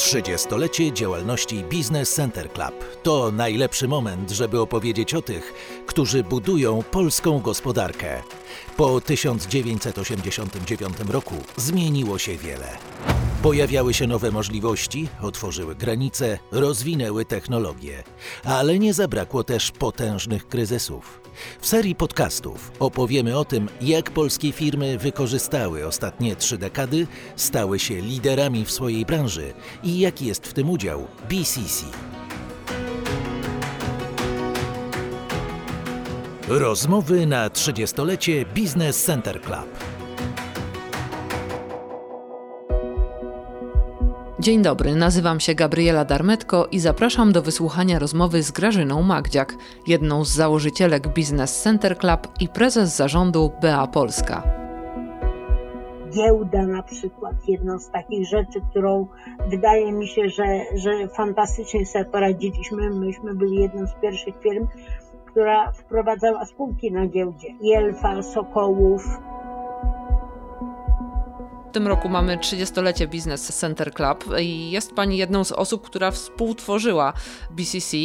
30-lecie działalności Business Center Club to najlepszy moment, żeby opowiedzieć o tych, którzy budują polską gospodarkę. Po 1989 roku zmieniło się wiele. Pojawiały się nowe możliwości, otworzyły granice, rozwinęły technologie, ale nie zabrakło też potężnych kryzysów. W serii podcastów opowiemy o tym, jak polskie firmy wykorzystały ostatnie trzy dekady, stały się liderami w swojej branży i jaki jest w tym udział BCC. Rozmowy na 30-lecie Business Center Club. Dzień dobry, nazywam się Gabriela Darmetko i zapraszam do wysłuchania rozmowy z Grażyną Magdziak, jedną z założycielek Business Center Club i prezes zarządu BA Polska. Giełda na przykład, jedną z takich rzeczy, którą wydaje mi się, że, że fantastycznie sobie poradziliśmy. Myśmy byli jedną z pierwszych firm, która wprowadzała spółki na giełdzie. Jelfa, Sokołów, w tym roku mamy 30-lecie Business Center Club i jest Pani jedną z osób, która współtworzyła BCC.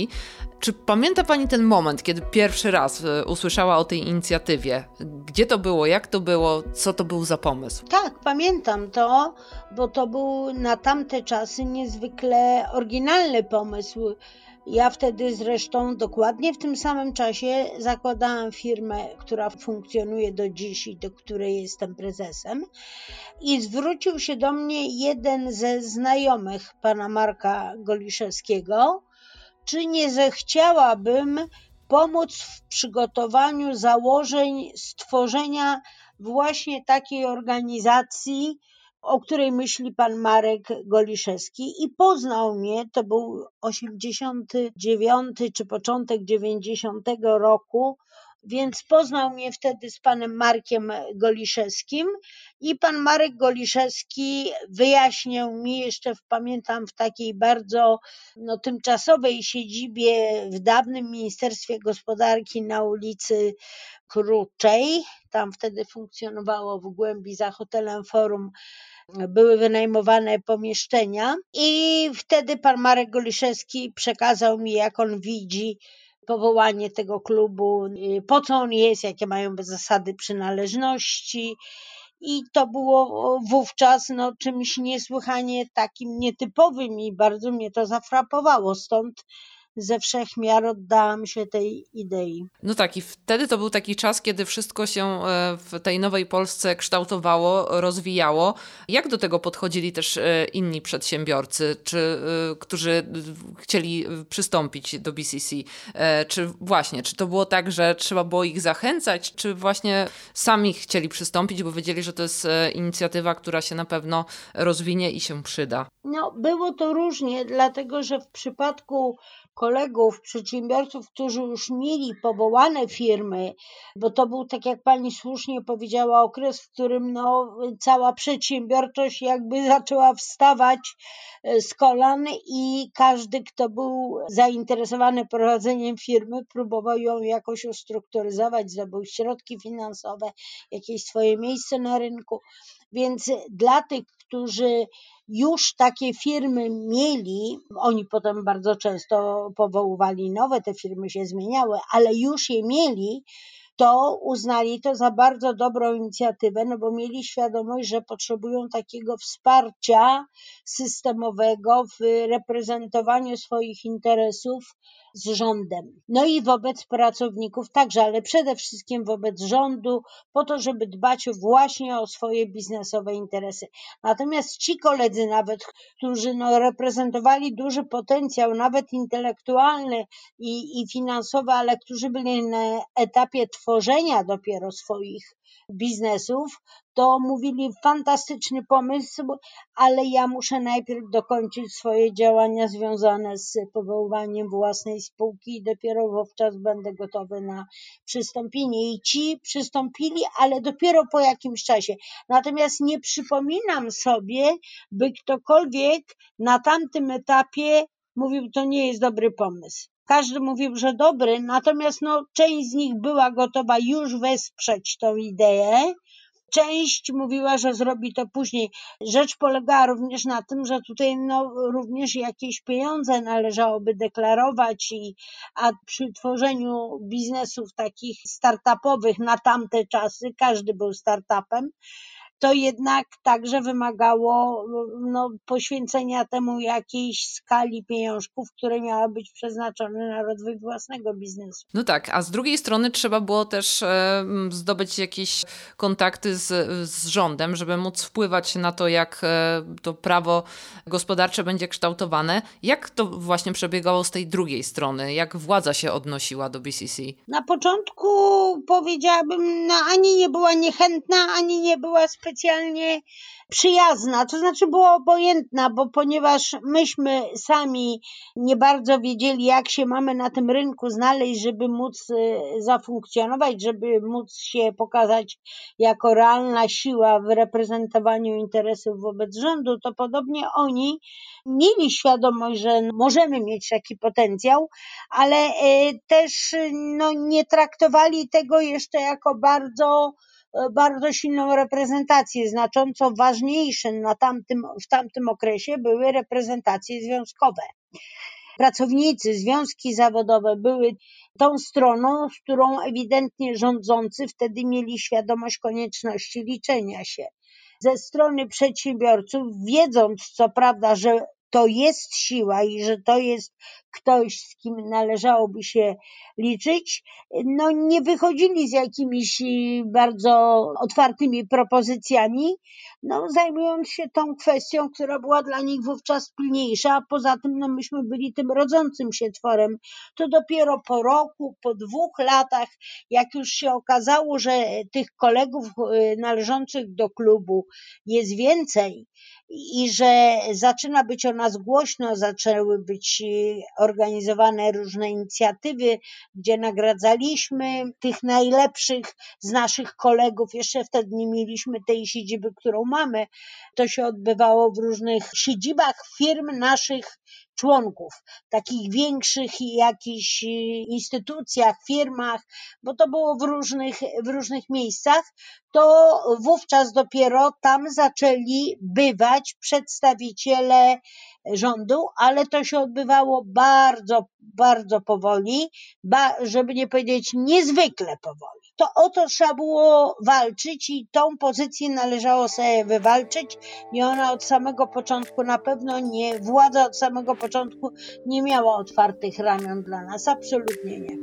Czy pamięta Pani ten moment, kiedy pierwszy raz e, usłyszała o tej inicjatywie? Gdzie to było, jak to było, co to był za pomysł? Tak, pamiętam to, bo to był na tamte czasy niezwykle oryginalny pomysł ja wtedy zresztą dokładnie w tym samym czasie zakładałam firmę, która funkcjonuje do dziś i do której jestem prezesem. I zwrócił się do mnie jeden ze znajomych pana Marka Goliszewskiego, czy nie zechciałabym pomóc w przygotowaniu założeń stworzenia właśnie takiej organizacji, o której myśli pan Marek Goliszewski i poznał mnie, to był 89 czy początek 90 roku, więc poznał mnie wtedy z panem Markiem Goliszewskim i pan Marek Goliszewski wyjaśnił mi jeszcze, pamiętam, w takiej bardzo no, tymczasowej siedzibie w dawnym Ministerstwie Gospodarki na ulicy Kruczej, tam wtedy funkcjonowało w głębi za hotelem Forum były wynajmowane pomieszczenia i wtedy pan Marek Goliszewski przekazał mi, jak on widzi powołanie tego klubu, y, po co on jest, jakie mają zasady przynależności. I to było wówczas no, czymś niesłychanie takim nietypowym i bardzo mnie to zafrapowało. Stąd ze wszech miar oddałam się tej idei. No tak, i wtedy to był taki czas, kiedy wszystko się e, w tej nowej Polsce kształtowało, rozwijało. Jak do tego podchodzili też e, inni przedsiębiorcy, czy, e, którzy chcieli przystąpić do BCC? Czy właśnie, czy to było tak, że trzeba było ich zachęcać, czy właśnie sami chcieli przystąpić, bo wiedzieli, że to jest inicjatywa, która się na pewno rozwinie i się przyda? No, było to różnie, dlatego że w przypadku kolegów, przedsiębiorców, którzy już mieli powołane firmy, bo to był, tak jak pani słusznie powiedziała, okres, w którym no, cała przedsiębiorczość jakby zaczęła wstawać e, z kolan i każdy, kto był zainteresowany prowadzeniem firmy, próbował ją jakoś ustrukturyzować, zdobył środki finansowe, jakieś swoje miejsce na rynku. Więc dla tych, którzy już takie firmy mieli, oni potem bardzo często powoływali nowe, te firmy się zmieniały, ale już je mieli, to uznali to za bardzo dobrą inicjatywę, no bo mieli świadomość, że potrzebują takiego wsparcia systemowego w reprezentowaniu swoich interesów z rządem. No i wobec pracowników także, ale przede wszystkim wobec rządu, po to, żeby dbać właśnie o swoje biznesowe interesy. Natomiast ci koledzy nawet, którzy no, reprezentowali duży potencjał, nawet intelektualny i, i finansowy, ale którzy byli na etapie tworzenia dopiero swoich biznesów, to mówili fantastyczny pomysł, ale ja muszę najpierw dokończyć swoje działania związane z powoływaniem własnej spółki i dopiero wówczas będę gotowy na przystąpienie. I ci przystąpili, ale dopiero po jakimś czasie. Natomiast nie przypominam sobie, by ktokolwiek na tamtym etapie mówił, to nie jest dobry pomysł. Każdy mówił, że dobry, natomiast no, część z nich była gotowa już wesprzeć tą ideę, Część mówiła, że zrobi to później. Rzecz polegała również na tym, że tutaj no, również jakieś pieniądze należałoby deklarować, i, a przy tworzeniu biznesów takich startupowych na tamte czasy, każdy był startupem, to jednak także wymagało no, poświęcenia temu jakiejś skali pieniążków, które miały być przeznaczone na rozwój własnego biznesu. No tak, a z drugiej strony trzeba było też e, zdobyć jakieś kontakty z, z rządem, żeby móc wpływać na to, jak e, to prawo gospodarcze będzie kształtowane. Jak to właśnie przebiegało z tej drugiej strony? Jak władza się odnosiła do BCC? Na początku powiedziałabym, no, ani nie była niechętna, ani nie była specjalnie przyjazna, to znaczy była obojętna, bo ponieważ myśmy sami nie bardzo wiedzieli, jak się mamy na tym rynku znaleźć, żeby móc y, zafunkcjonować, żeby móc się pokazać jako realna siła w reprezentowaniu interesów wobec rządu, to podobnie oni mieli świadomość, że możemy mieć taki potencjał, ale y, też no, nie traktowali tego jeszcze jako bardzo bardzo silną reprezentację. Znacząco ważniejsze na tamtym, w tamtym okresie były reprezentacje związkowe. Pracownicy, związki zawodowe były tą stroną, z którą ewidentnie rządzący wtedy mieli świadomość konieczności liczenia się. Ze strony przedsiębiorców, wiedząc co prawda, że to jest siła i że to jest ktoś, z kim należałoby się liczyć, no nie wychodzili z jakimiś y, bardzo otwartymi propozycjami, no zajmując się tą kwestią, która była dla nich wówczas pilniejsza, a poza tym no myśmy byli tym rodzącym się tworem. To dopiero po roku, po dwóch latach, jak już się okazało, że tych kolegów y, należących do klubu jest więcej, i że zaczyna być o nas głośno, zaczęły być y, organizowane różne inicjatywy, gdzie nagradzaliśmy tych najlepszych z naszych kolegów. Jeszcze wtedy nie mieliśmy tej siedziby, którą mamy. To się odbywało w różnych siedzibach firm naszych członków, takich większych jakichś y, instytucjach, firmach, bo to było w różnych, w różnych miejscach, to wówczas dopiero tam zaczęli bywać przedstawiciele rządu, ale to się odbywało bardzo, bardzo powoli, żeby nie powiedzieć niezwykle powoli. To o to trzeba było walczyć i tą pozycję należało sobie wywalczyć i ona od samego początku na pewno nie, władza od samego początku nie miała otwartych ramion dla nas, absolutnie nie.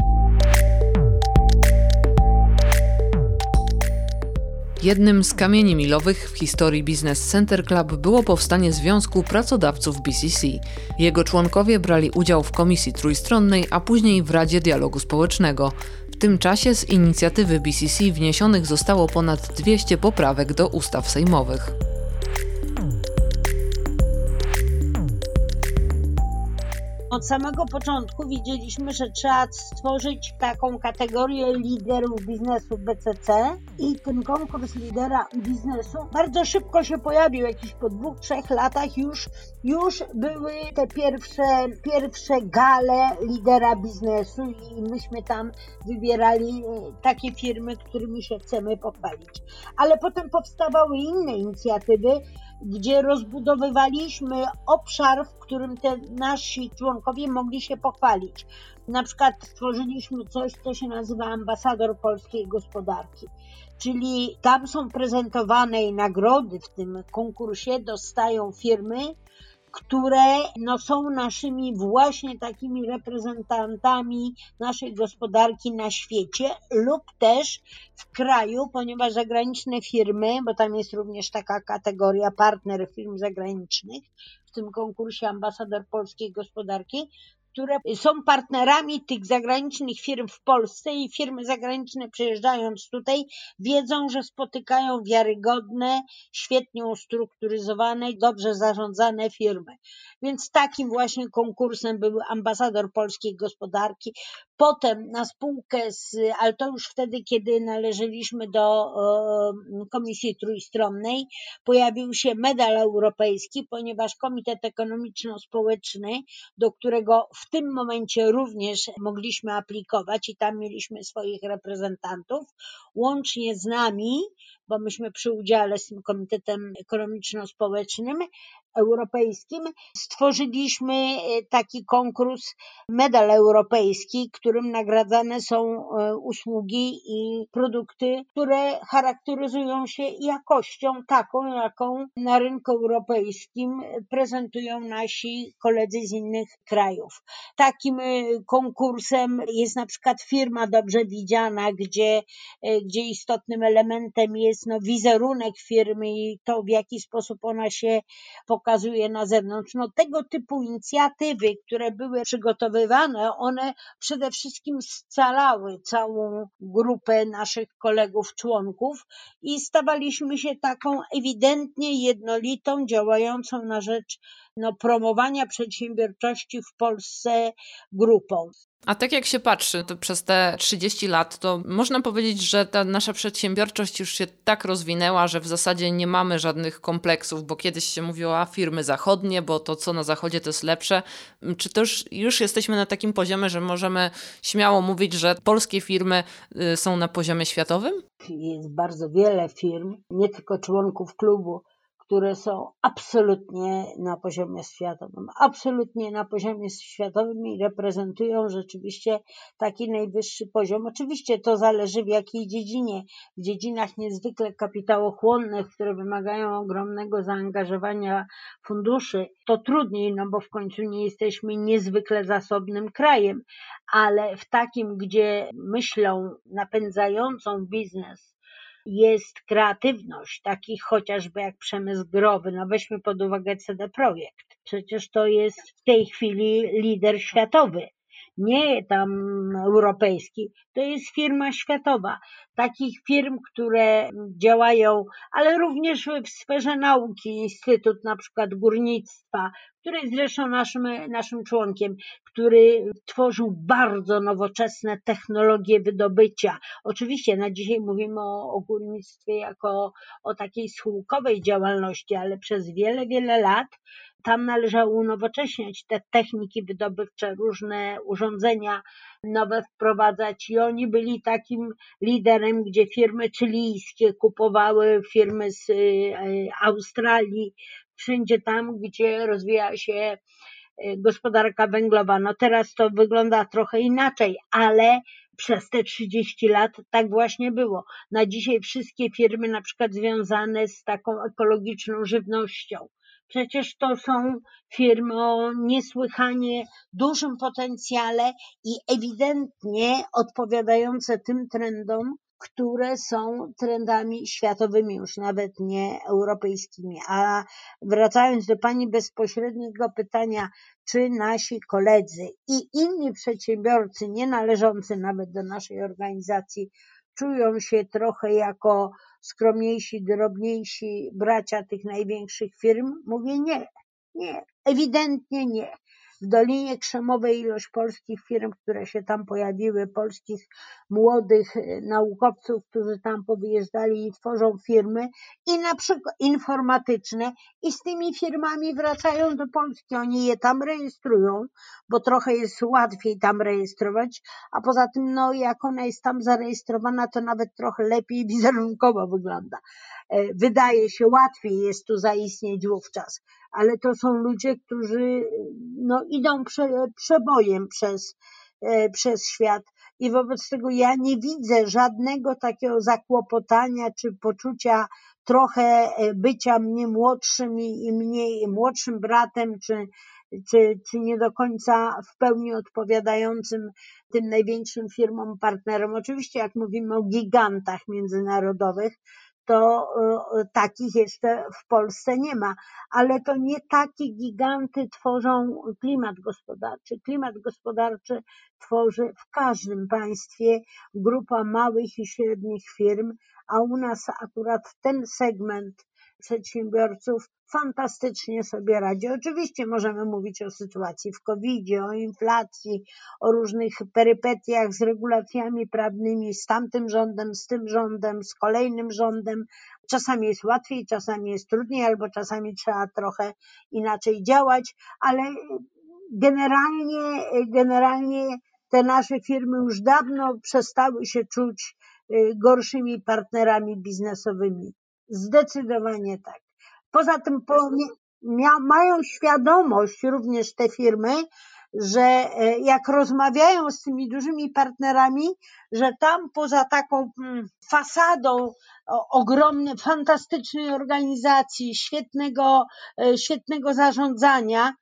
Jednym z kamieni milowych w historii Business Center Club było powstanie Związku Pracodawców BCC. Jego członkowie brali udział w komisji trójstronnej, a później w Radzie Dialogu Społecznego. W tym czasie z inicjatywy BCC wniesionych zostało ponad 200 poprawek do ustaw sejmowych. Od samego początku widzieliśmy, że trzeba stworzyć taką kategorię liderów biznesu BCC i ten konkurs lidera biznesu bardzo szybko się pojawił, jakieś po dwóch, trzech latach już, już były te pierwsze, pierwsze gale lidera biznesu i myśmy tam wybierali e, takie firmy, którymi się chcemy pochwalić. Ale potem powstawały inne inicjatywy, gdzie rozbudowywaliśmy obszar, w którym te nasi członkowie mogli się pochwalić. Na przykład stworzyliśmy coś, co się nazywa ambasador polskiej gospodarki. Czyli tam są prezentowane i nagrody w tym konkursie dostają firmy, które no, są naszymi właśnie takimi reprezentantami naszej gospodarki na świecie lub też w kraju, ponieważ zagraniczne firmy, bo tam jest również taka kategoria partner firm zagranicznych, w tym konkursie ambasador polskiej gospodarki, które są partnerami tych zagranicznych firm w Polsce i firmy zagraniczne przyjeżdżając tutaj wiedzą, że spotykają wiarygodne, świetnie ustrukturyzowane, dobrze zarządzane firmy. Więc takim właśnie konkursem był ambasador polskiej gospodarki. Potem na spółkę z, ale to już wtedy, kiedy należeliśmy do e, Komisji Trójstronnej, pojawił się medal europejski, ponieważ Komitet Ekonomiczno-Społeczny, do którego w tym momencie również mogliśmy aplikować i tam mieliśmy swoich reprezentantów, łącznie z nami bo myśmy przy udziale z tym Komitetem Ekonomiczno-Społecznym Europejskim stworzyliśmy e, taki konkurs Medal Europejski, którym nagradzane są e, usługi i produkty, które charakteryzują się jakością taką, jaką na rynku europejskim prezentują nasi koledzy z innych krajów. Takim e, konkursem jest na przykład firma dobrze widziana, gdzie, gdzie istotnym elementem jest no, wizerunek firmy i to, w jaki sposób ona się pokazuje na zewnątrz. No tego typu inicjatywy, które były przygotowywane, one przede wszystkim scalały całą grupę naszych kolegów, członków i stawaliśmy się taką ewidentnie jednolitą, działającą na rzecz no, promowania przedsiębiorczości w Polsce grupą. A tak jak się patrzy przez te 30 lat, to można powiedzieć, że ta nasza przedsiębiorczość już się tak rozwinęła, że w zasadzie nie mamy żadnych kompleksów, bo kiedyś się mówiło, a firmy zachodnie, bo to co na zachodzie to jest lepsze. Czy już, już jesteśmy na takim poziomie, że możemy śmiało mówić, że polskie firmy y, są na poziomie światowym? Jest bardzo wiele firm, nie tylko członków klubu, które są absolutnie na poziomie światowym, absolutnie na poziomie światowym i reprezentują rzeczywiście taki najwyższy poziom. Oczywiście to zależy w jakiej dziedzinie. W dziedzinach niezwykle kapitałochłonnych, które wymagają ogromnego zaangażowania funduszy, to trudniej, no bo w końcu nie jesteśmy niezwykle zasobnym krajem, ale w takim, gdzie myślą napędzającą biznes jest kreatywność, takich chociażby jak przemysł growy. No weźmy pod uwagę CD Projekt. Przecież to jest w tej chwili lider światowy nie tam europejski, to jest firma światowa. Takich firm, które działają, ale również w sferze nauki, Instytut na przykład Górnictwa, który jest zresztą naszym, naszym członkiem, który tworzył bardzo nowoczesne technologie wydobycia. Oczywiście na dzisiaj mówimy o, o górnictwie jako o takiej schyłkowej działalności, ale przez wiele, wiele lat tam należało unowocześniać te techniki wydobywcze, różne urządzenia nowe wprowadzać i oni byli takim liderem, gdzie firmy chilijskie kupowały firmy z y, Australii, wszędzie tam, gdzie rozwija się y, gospodarka węglowa. No teraz to wygląda trochę inaczej, ale przez te 30 lat tak właśnie było. Na dzisiaj wszystkie firmy na przykład związane z taką ekologiczną żywnością, Przecież to są firmy o niesłychanie dużym potencjale i ewidentnie odpowiadające tym trendom, które są trendami światowymi, już nawet nie europejskimi. A wracając do Pani bezpośredniego pytania, czy nasi koledzy i inni przedsiębiorcy, nie należący nawet do naszej organizacji, czują się trochę jako skromniejsi, drobniejsi bracia tych największych firm? Mówię nie, nie, ewidentnie nie w Dolinie Krzemowej ilość polskich firm, które się tam pojawiły, polskich młodych e, naukowców, którzy tam powyjeżdżali i tworzą firmy i na przykład informatyczne i z tymi firmami wracają do Polski. Oni je tam rejestrują, bo trochę jest łatwiej tam rejestrować, a poza tym, no, jak ona jest tam zarejestrowana, to nawet trochę lepiej wizerunkowo wygląda. E, wydaje się łatwiej jest tu zaistnieć wówczas, ale to są ludzie, którzy no, idą prze, przebojem przez, e, przez świat i wobec tego ja nie widzę żadnego takiego zakłopotania czy poczucia trochę e, bycia mnie młodszym i mniej młodszym bratem, czy, czy, czy nie do końca w pełni odpowiadającym tym największym firmom partnerom. Oczywiście, jak mówimy o gigantach międzynarodowych, to e, takich jeszcze w Polsce nie ma, ale to nie takie giganty tworzą klimat gospodarczy. Klimat gospodarczy tworzy w każdym państwie grupa małych i średnich firm, a u nas akurat ten segment przedsiębiorców fantastycznie sobie radzi. Oczywiście możemy mówić o sytuacji w covid o inflacji, o różnych perypetiach z regulacjami prawnymi, z tamtym rządem, z tym rządem, z kolejnym rządem. Czasami jest łatwiej, czasami jest trudniej, albo czasami trzeba trochę inaczej działać, ale generalnie, generalnie te nasze firmy już dawno przestały się czuć gorszymi partnerami biznesowymi. Zdecydowanie tak. Poza tym po, mają świadomość również te firmy, że e, jak rozmawiają z tymi dużymi partnerami, że tam poza taką mm, fasadą ogromnej, fantastycznej organizacji, świetnego, e, świetnego zarządzania,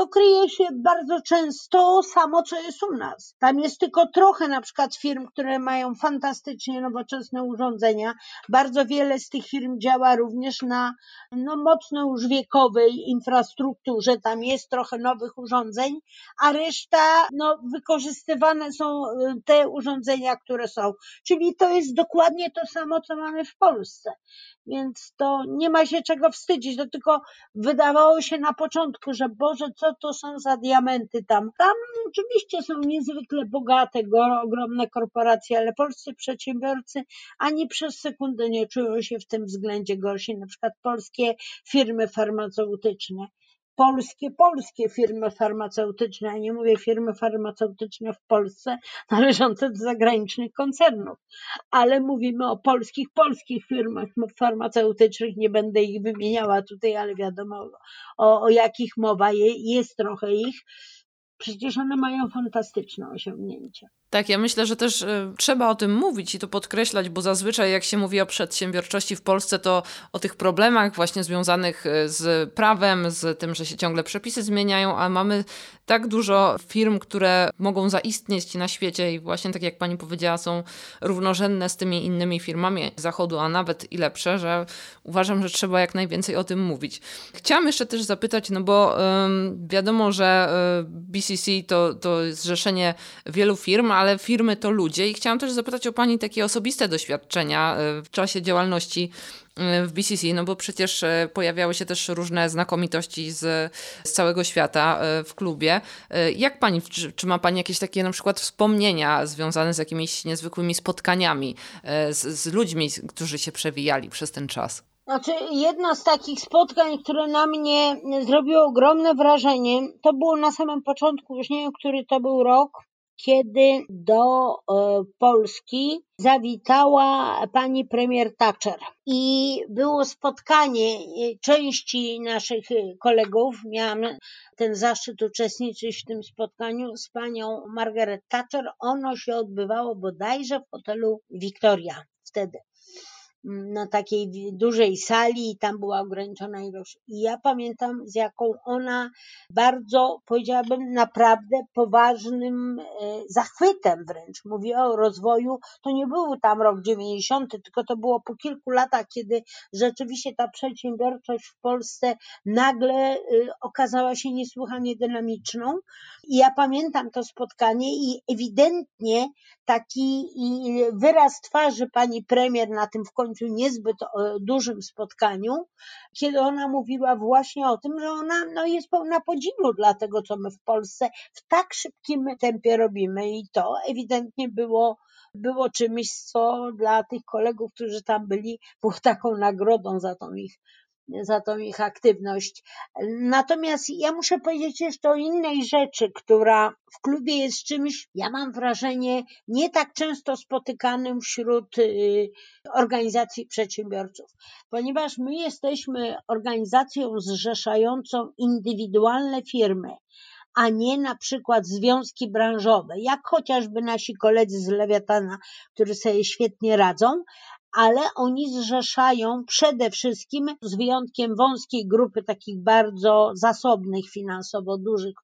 to kryje się bardzo często samo, co jest u nas. Tam jest tylko trochę na przykład firm, które mają fantastycznie nowoczesne urządzenia. Bardzo wiele z tych firm działa również na no, mocno już wiekowej infrastrukturze. Tam jest trochę nowych urządzeń, a reszta no, wykorzystywane są y, te urządzenia, które są. Czyli to jest dokładnie to samo, co mamy w Polsce więc to nie ma się czego wstydzić, to tylko wydawało się na początku, że Boże, co to są za diamenty tam. Tam oczywiście są niezwykle bogate, ogromne korporacje, ale polscy przedsiębiorcy ani przez sekundę nie czują się w tym względzie gorsi, na przykład polskie firmy farmaceutyczne polskie, polskie firmy farmaceutyczne, a nie mówię firmy farmaceutyczne w Polsce należące do zagranicznych koncernów, ale mówimy o polskich, polskich firmach farmaceutycznych, nie będę ich wymieniała tutaj, ale wiadomo o, o jakich mowa, jest trochę ich. Przecież one mają fantastyczne osiągnięcia. Tak, ja myślę, że też y, trzeba o tym mówić i to podkreślać, bo zazwyczaj jak się mówi o przedsiębiorczości w Polsce, to o tych problemach właśnie związanych y, z prawem, z tym, że się ciągle przepisy zmieniają, a mamy tak dużo firm, które mogą zaistnieć na świecie i właśnie tak jak pani powiedziała, są równorzędne z tymi innymi firmami zachodu, a nawet i lepsze, że uważam, że trzeba jak najwięcej o tym mówić. Chciałam jeszcze też zapytać, no bo wiadomo, że y, BCC to, to zrzeszenie wielu firm, ale firmy to ludzie i chciałam też zapytać o Pani takie osobiste doświadczenia e, w czasie działalności e, w BCC, no bo przecież e, pojawiały się też różne znakomitości z, z całego świata w klubie. Jak Pani, czy, czy, ma Pani jakieś takie na przykład wspomnienia związane z jakimiś niezwykłymi spotkaniami z, z ludźmi, którzy się przewijali przez ten czas? Znaczy, jedno z takich spotkań, które na mnie zrobiło ogromne wrażenie, to było na samym początku, już nie wiem, który to był rok, kiedy do e, Polski zawitała pani premier Thatcher i było spotkanie części naszych kolegów. Miałam ten zaszczyt uczestniczyć w tym spotkaniu z panią Margaret Thatcher. Ono się odbywało bodajże w hotelu Victoria wtedy na takiej dużej sali i tam była ograniczona ilość. I ja pamiętam, z jaką ona bardzo, powiedziałabym, naprawdę poważnym e, zachwytem wręcz mówiła o rozwoju. To nie był tam rok 90, tylko to było po kilku latach, kiedy rzeczywiście ta przedsiębiorczość w Polsce nagle e, okazała się niesłychanie dynamiczną. I ja pamiętam to spotkanie i ewidentnie taki wyraz twarzy pani premier na tym w końcu niezbyt e, dużym spotkaniu, kiedy ona mówiła właśnie o tym, że ona no, jest pełna podziwu dla tego, co my w Polsce w tak szybkim tempie robimy. I to ewidentnie było było czymś, co dla tych kolegów, którzy tam byli, było taką nagrodą za tą ich za tą ich aktywność. Natomiast ja muszę powiedzieć jeszcze o innej rzeczy, która w klubie jest czymś, ja mam wrażenie, nie tak często spotykanym wśród y, organizacji przedsiębiorców, ponieważ my jesteśmy organizacją zrzeszającą indywidualne firmy a nie na przykład związki branżowe, jak chociażby nasi koledzy z Lewiatana, którzy sobie świetnie radzą, ale oni zrzeszają przede wszystkim, z wyjątkiem wąskiej grupy takich bardzo zasobnych finansowo dużych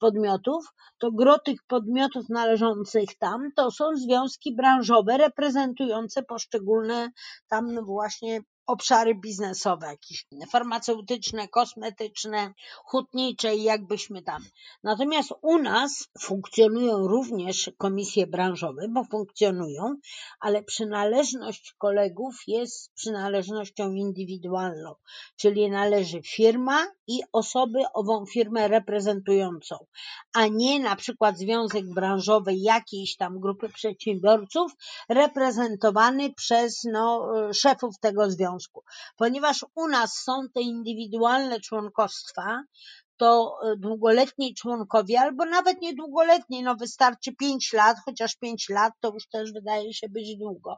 podmiotów, to gro tych podmiotów należących tam to są związki branżowe reprezentujące poszczególne tam właśnie obszary biznesowe, jakieś farmaceutyczne, kosmetyczne, hutnicze i jakbyśmy tam. Natomiast u nas funkcjonują również komisje branżowe, bo funkcjonują, ale przynależność kolegów jest przynależnością indywidualną, czyli należy firma i osoby ową firmę reprezentującą, a nie na przykład związek branżowy jakiejś tam grupy przedsiębiorców reprezentowany przez no, szefów tego związku związku. Ponieważ u nas są te indywidualne członkostwa, to e, długoletni członkowie, albo nawet niedługoletni, no wystarczy 5 lat, chociaż 5 lat to już też wydaje się być długo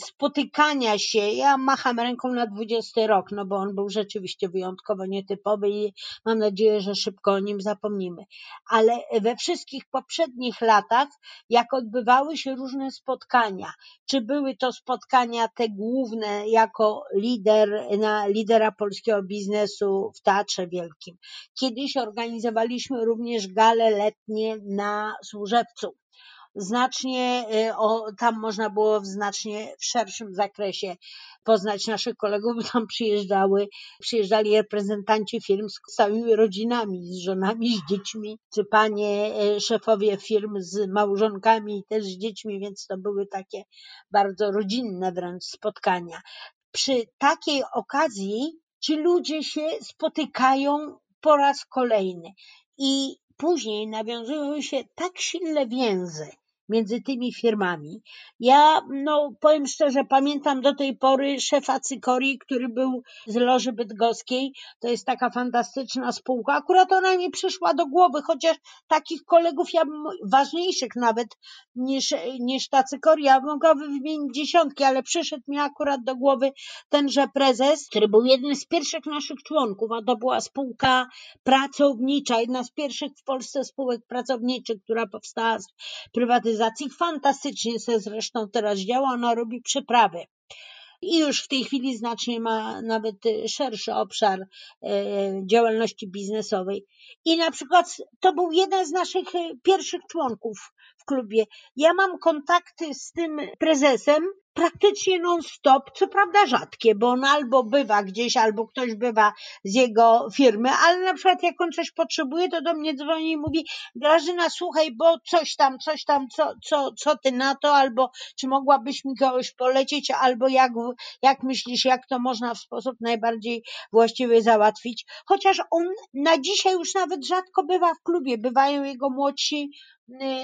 spotykania się. Ja macham ręką na 20 rok, no bo on był rzeczywiście wyjątkowo nietypowy i mam nadzieję, że szybko o nim zapomnimy. Ale we wszystkich poprzednich latach, jak odbywały się różne spotkania, czy były to spotkania te główne jako lider, na lidera polskiego biznesu w Teatrze Wielkim. Kiedyś organizowaliśmy również gale letnie na Służewcu znacznie, y, o, tam można było w znacznie w szerszym zakresie poznać naszych kolegów, tam przyjeżdżały, przyjeżdżali reprezentanci firm z całymi rodzinami, z żonami, z dziećmi, czy panie y, szefowie firm z małżonkami też z dziećmi, więc to były takie bardzo rodzinne wręcz spotkania. Przy takiej okazji ci ludzie się spotykają po raz kolejny i później nawiązują się tak silne więzy, między tymi firmami. Ja, no, powiem szczerze, pamiętam do tej pory szefa Cykori, który był z Loży Bydgoskiej. To jest taka fantastyczna spółka. Akurat ona mi przyszła do głowy, chociaż takich kolegów ja ważniejszych nawet niż, niż ta Cykoria. Mogłabym wymienić dziesiątki, ale przyszedł mi akurat do głowy tenże prezes, który był jednym z pierwszych naszych członków, a to była spółka pracownicza, jedna z pierwszych w Polsce spółek pracowniczych, która powstała z prywatyzacji organizacji. Fantastycznie se zresztą teraz działa, ona robi przeprawy. I już w tej chwili znacznie ma nawet szerszy obszar e, działalności biznesowej. I na przykład to był jeden z naszych e, pierwszych członków w klubie. Ja mam kontakty z tym prezesem praktycznie non-stop, co prawda rzadkie, bo on albo bywa gdzieś, albo ktoś bywa z jego firmy, ale na przykład jak on coś potrzebuje, to do mnie dzwoni i mówi Grażyna, słuchaj, bo coś tam, coś tam, co, co, co ty na to, albo czy mogłabyś mi kogoś polecieć, albo jak, jak myślisz, jak to można w sposób najbardziej właściwy załatwić. Chociaż on na dzisiaj już nawet rzadko bywa w klubie, bywają jego młodsi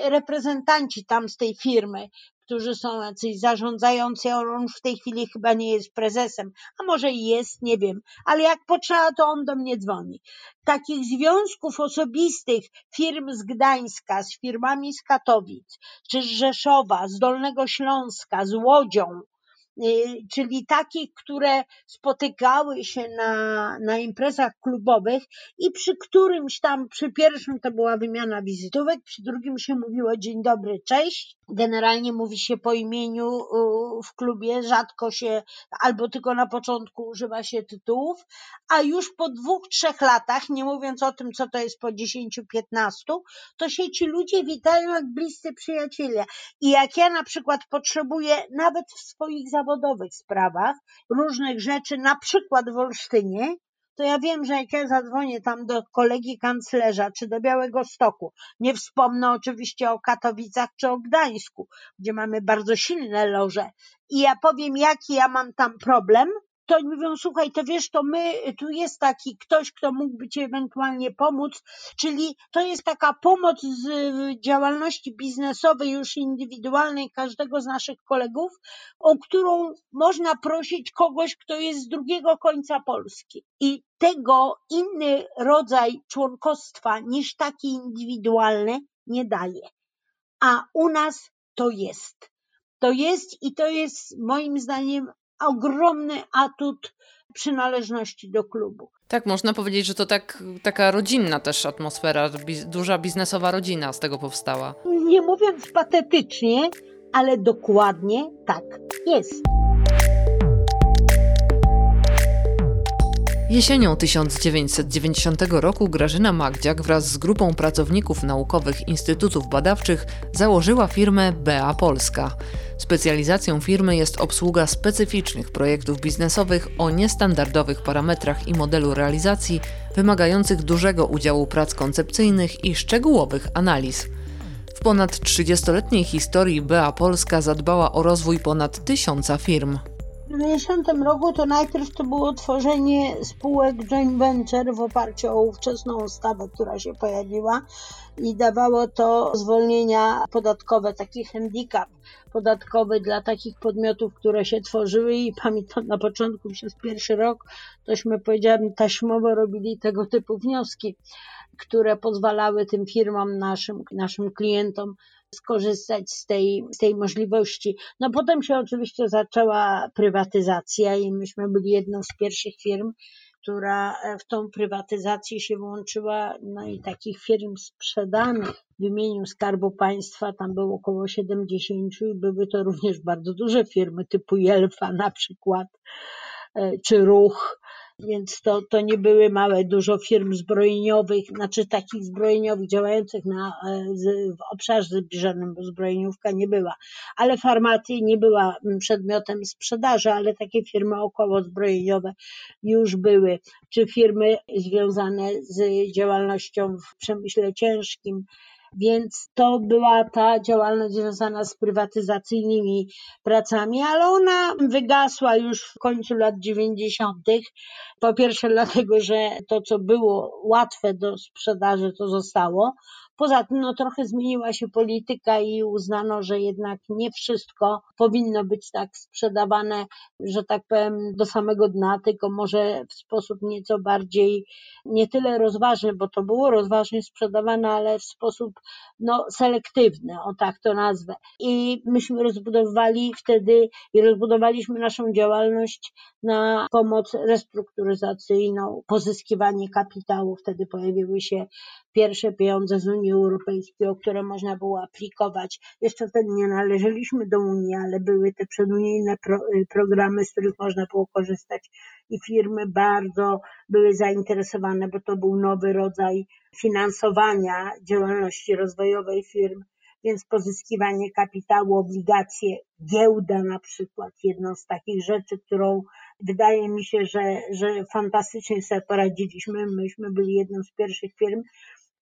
reprezentanci tam z tej firmy, którzy są jacyś zarządzający, on w tej chwili chyba nie jest prezesem, a może i jest, nie wiem, ale jak potrzeba, to on do mnie dzwoni. Takich związków osobistych firm z Gdańska, z firmami z Katowic, czy z Rzeszowa, z Dolnego Śląska, z Łodzią, Y, czyli takich, które spotykały się na, na imprezach klubowych i przy którymś tam, przy pierwszym to była wymiana wizytówek, przy drugim się mówiło dzień dobry, cześć. Generalnie mówi się po imieniu w klubie, rzadko się, albo tylko na początku używa się tytułów, a już po dwóch, trzech latach, nie mówiąc o tym, co to jest po dziesięciu, piętnastu, to się ci ludzie witają jak bliscy przyjaciele. I jak ja na przykład potrzebuję nawet w swoich zawodowych sprawach różnych rzeczy, na przykład w Olsztynie, to ja wiem, że jak ja zadzwonię tam do kolegi kanclerza czy do Białego Stoku, nie wspomnę oczywiście o Katowicach czy o Gdańsku, gdzie mamy bardzo silne loże, i ja powiem, jaki ja mam tam problem, to oni mówią, słuchaj, to wiesz, to my, tu jest taki ktoś, kto mógłby ci ewentualnie pomóc, czyli to jest taka pomoc z działalności biznesowej, już indywidualnej każdego z naszych kolegów, o którą można prosić kogoś, kto jest z drugiego końca Polski. I tego inny rodzaj członkostwa niż taki indywidualny nie daje. A u nas to jest. To jest i to jest moim zdaniem ogromny atut przynależności do klubu. Tak, można powiedzieć, że to tak, taka rodzinna też atmosfera, duża biznesowa rodzina z tego powstała. Nie mówiąc patetycznie, ale dokładnie tak jest. Jesienią 1990 roku Grażyna Magdziak wraz z grupą pracowników naukowych instytutów badawczych założyła firmę BEA Polska. Specjalizacją firmy jest obsługa specyficznych projektów biznesowych o niestandardowych parametrach i modelu realizacji, wymagających dużego udziału prac koncepcyjnych i szczegółowych analiz. W ponad 30-letniej historii BEA Polska zadbała o rozwój ponad tysiąca firm. W 90 roku to najpierw to było tworzenie spółek joint venture w oparciu o ówczesną ustawę, która się pojawiła i dawało to zwolnienia podatkowe, taki handicap podatkowy dla takich podmiotów, które się tworzyły i pamiętam na początku przez pierwszy rok, tośmy powiedziałem taśmowo robili tego typu wnioski, które pozwalały tym firmom, naszym, naszym klientom skorzystać z tej, z tej możliwości. No potem się oczywiście zaczęła prywatyzacja i myśmy byli jedną z pierwszych firm, która w tą prywatyzację się włączyła, no i takich firm sprzedanych w imieniu Skarbu Państwa, tam było około 70 i były to również bardzo duże firmy typu Jelfa na przykład, e, czy Ruch, więc to, to nie były małe, dużo firm zbrojeniowych, znaczy takich zbrojeniowych działających na, e, w obszarze zbliżonym, bo zbrojeniówka nie była, ale farmaty nie była przedmiotem sprzedaży, ale takie firmy około zbrojeniowe już były, czy firmy związane z działalnością w przemyśle ciężkim, więc to była ta działalność związana z prywatyzacyjnymi pracami, ale ona wygasła już w końcu lat 90. Po pierwsze dlatego, że to, co było łatwe do sprzedaży, to zostało. Poza tym no, trochę zmieniła się polityka i uznano, że jednak nie wszystko powinno być tak sprzedawane, że tak powiem, do samego dna, tylko może w sposób nieco bardziej, nie tyle rozważny, bo to było rozważnie sprzedawane, ale w sposób no, selektywny, o tak to nazwę. I myśmy rozbudowali wtedy i rozbudowaliśmy naszą działalność na pomoc restrukturyzacyjną, pozyskiwanie kapitału. Wtedy pojawiły się pierwsze pieniądze z Unii Europejskiej, o które można było aplikować. Jeszcze wtedy nie należeliśmy do Unii, ale były te przedunijne pro, y, programy, z których można było korzystać i firmy bardzo były zainteresowane, bo to był nowy rodzaj finansowania działalności rozwojowej firm więc pozyskiwanie kapitału, obligacje, giełda na przykład, jedną z takich rzeczy, którą wydaje mi się, że, że fantastycznie sobie poradziliśmy. Myśmy byli jedną z pierwszych firm,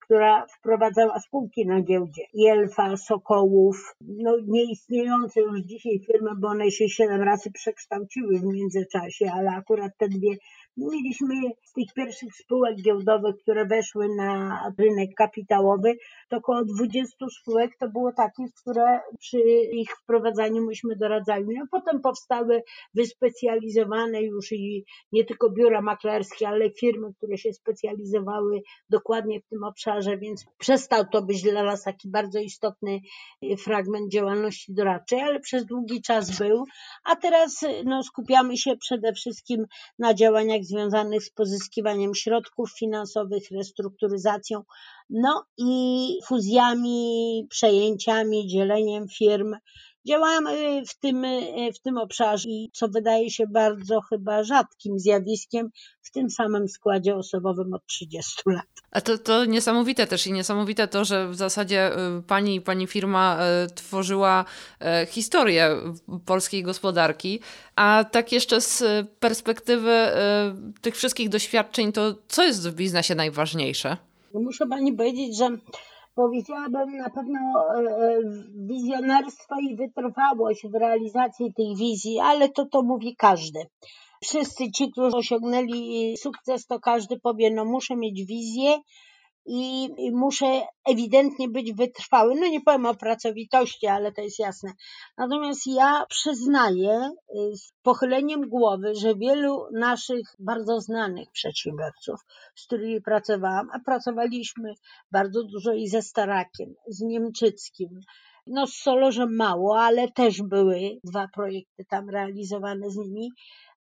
która wprowadzała spółki na giełdzie. Jelfa, Sokołów, no nieistniejące już dzisiaj firmy, bo one się siedem razy przekształciły w międzyczasie, ale akurat te dwie Mieliśmy z tych pierwszych spółek giełdowych, które weszły na rynek kapitałowy, to około 20 spółek to było takich, które przy ich wprowadzaniu myśmy doradzali. No potem powstały wyspecjalizowane już i nie tylko biura maklerskie, ale firmy, które się specjalizowały dokładnie w tym obszarze, więc przestał to być dla nas taki bardzo istotny fragment działalności doradczej, ale przez długi czas był, a teraz no, skupiamy się przede wszystkim na działaniach związanych z pozyskiwaniem środków finansowych, restrukturyzacją, no i fuzjami, przejęciami, dzieleniem firm. Działamy w tym, w tym obszarze i co wydaje się bardzo chyba rzadkim zjawiskiem w tym samym składzie osobowym od 30 lat. A to, to niesamowite też i niesamowite to, że w zasadzie y, pani, pani firma y, tworzyła y, historię polskiej gospodarki, a tak jeszcze z perspektywy tych wszystkich doświadczeń, to co jest w biznesie najważniejsze? Muszę pani powiedzieć, że powiedziałabym na pewno wizjonerstwo i wytrwałość w realizacji tej wizji, ale to to mówi każdy. Wszyscy ci, którzy osiągnęli sukces, to każdy powie, no muszę mieć wizję i muszę ewidentnie być wytrwały. No nie powiem o pracowitości, ale to jest jasne. Natomiast ja przyznaję y, z pochyleniem głowy, że wielu naszych bardzo znanych przedsiębiorców, z którymi pracowałam, a pracowaliśmy bardzo dużo i ze Starakiem, z Niemczyckim, no z Solorzem mało, ale też były dwa projekty tam realizowane z nimi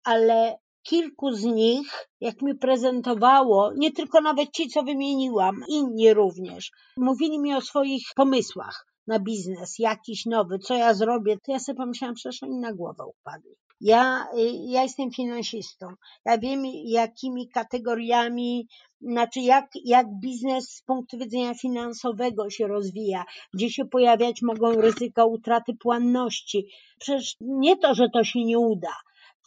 ale kilku z nich, jak mi prezentowało, nie tylko nawet ci, co wymieniłam, inni również, mówili mi o swoich pomysłach na biznes, jakiś nowy, co ja zrobię, to ja sobie pomyślałam, przecież oni na głowę upadli. Ja, ja jestem finansistą. Ja wiem, jakimi kategoriami, znaczy jak, jak biznes z punktu widzenia finansowego się rozwija, gdzie się pojawiać mogą ryzyka utraty płynności. Przecież nie to, że to się nie uda,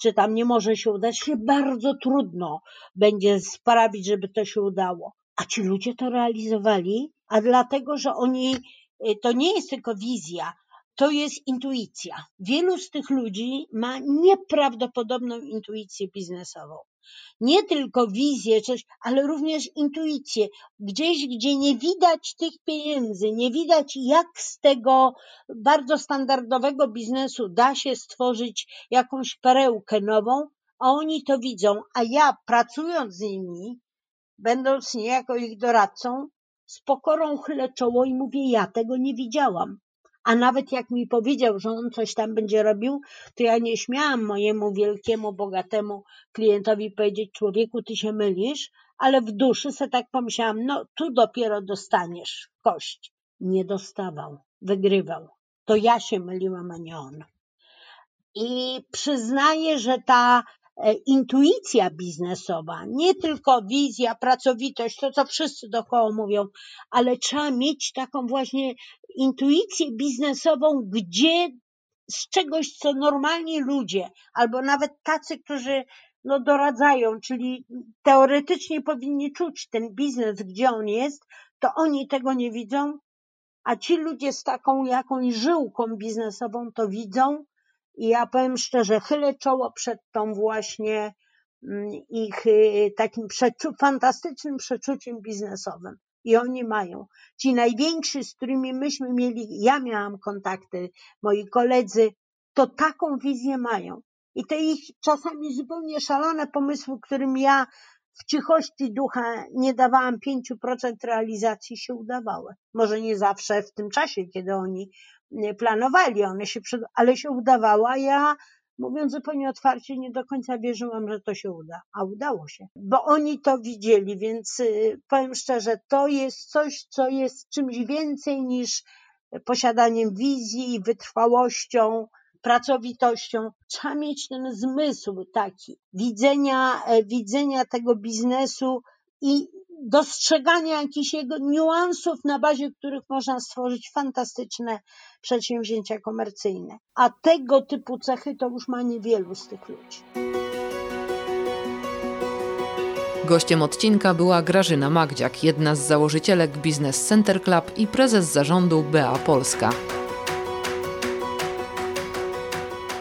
czy tam nie może się udać, się bardzo trudno będzie sprawić, żeby to się udało. A ci ludzie to realizowali, a dlatego, że oni, y, to nie jest tylko wizja, to jest intuicja. Wielu z tych ludzi ma nieprawdopodobną intuicję biznesową. Nie tylko wizję, coś, ale również intuicję. Gdzieś, gdzie nie widać tych pieniędzy, nie widać, jak z tego bardzo standardowego biznesu da się stworzyć jakąś perełkę nową, a oni to widzą, a ja pracując z nimi, będąc niejako ich doradcą, z pokorą chylę czoło i mówię, ja tego nie widziałam. A nawet jak mi powiedział, że on coś tam będzie robił, to ja nie śmiałam mojemu wielkiemu, bogatemu klientowi powiedzieć, człowieku, ty się mylisz, ale w duszy se tak pomyślałam, no tu dopiero dostaniesz kość. Nie dostawał, wygrywał. To ja się myliłam, a nie on. I przyznaję, że ta E, intuicja biznesowa, nie tylko wizja, pracowitość, to co wszyscy dookoła mówią, ale trzeba mieć taką właśnie intuicję biznesową, gdzie z czegoś, co normalni ludzie, albo nawet tacy, którzy no, doradzają, czyli teoretycznie powinni czuć ten biznes, gdzie on jest, to oni tego nie widzą, a ci ludzie z taką jakąś żyłką biznesową to widzą i ja powiem szczerze, chylę czoło przed tą właśnie mm, ich y, takim przeczu fantastycznym przeczuciem biznesowym. I oni mają. Ci najwięksi, z którymi myśmy mieli, ja miałam kontakty, moi koledzy, to taką wizję mają. I te ich czasami zupełnie szalone pomysły, którym ja w cichości ducha nie dawałam 5% realizacji, się udawały. Może nie zawsze w tym czasie, kiedy oni planowali, one się ale się udawało, a ja mówiąc zupełnie otwarcie, nie do końca wierzyłam, że to się uda, a udało się, bo oni to widzieli, więc y, powiem szczerze, to jest coś, co jest czymś więcej niż posiadaniem wizji, wytrwałością, pracowitością. Trzeba mieć ten zmysł taki widzenia, e, widzenia tego biznesu i dostrzegania jakichś jego niuansów, na bazie których można stworzyć fantastyczne przedsięwzięcia komercyjne. A tego typu cechy to już ma niewielu z tych ludzi. Gościem odcinka była Grażyna Magdziak, jedna z założycielek Business Center Club i prezes zarządu BA Polska.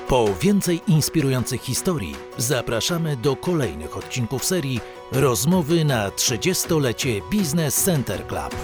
Po więcej inspirujących historii zapraszamy do kolejnych odcinków serii Rozmowy na 30-lecie Business Center Club.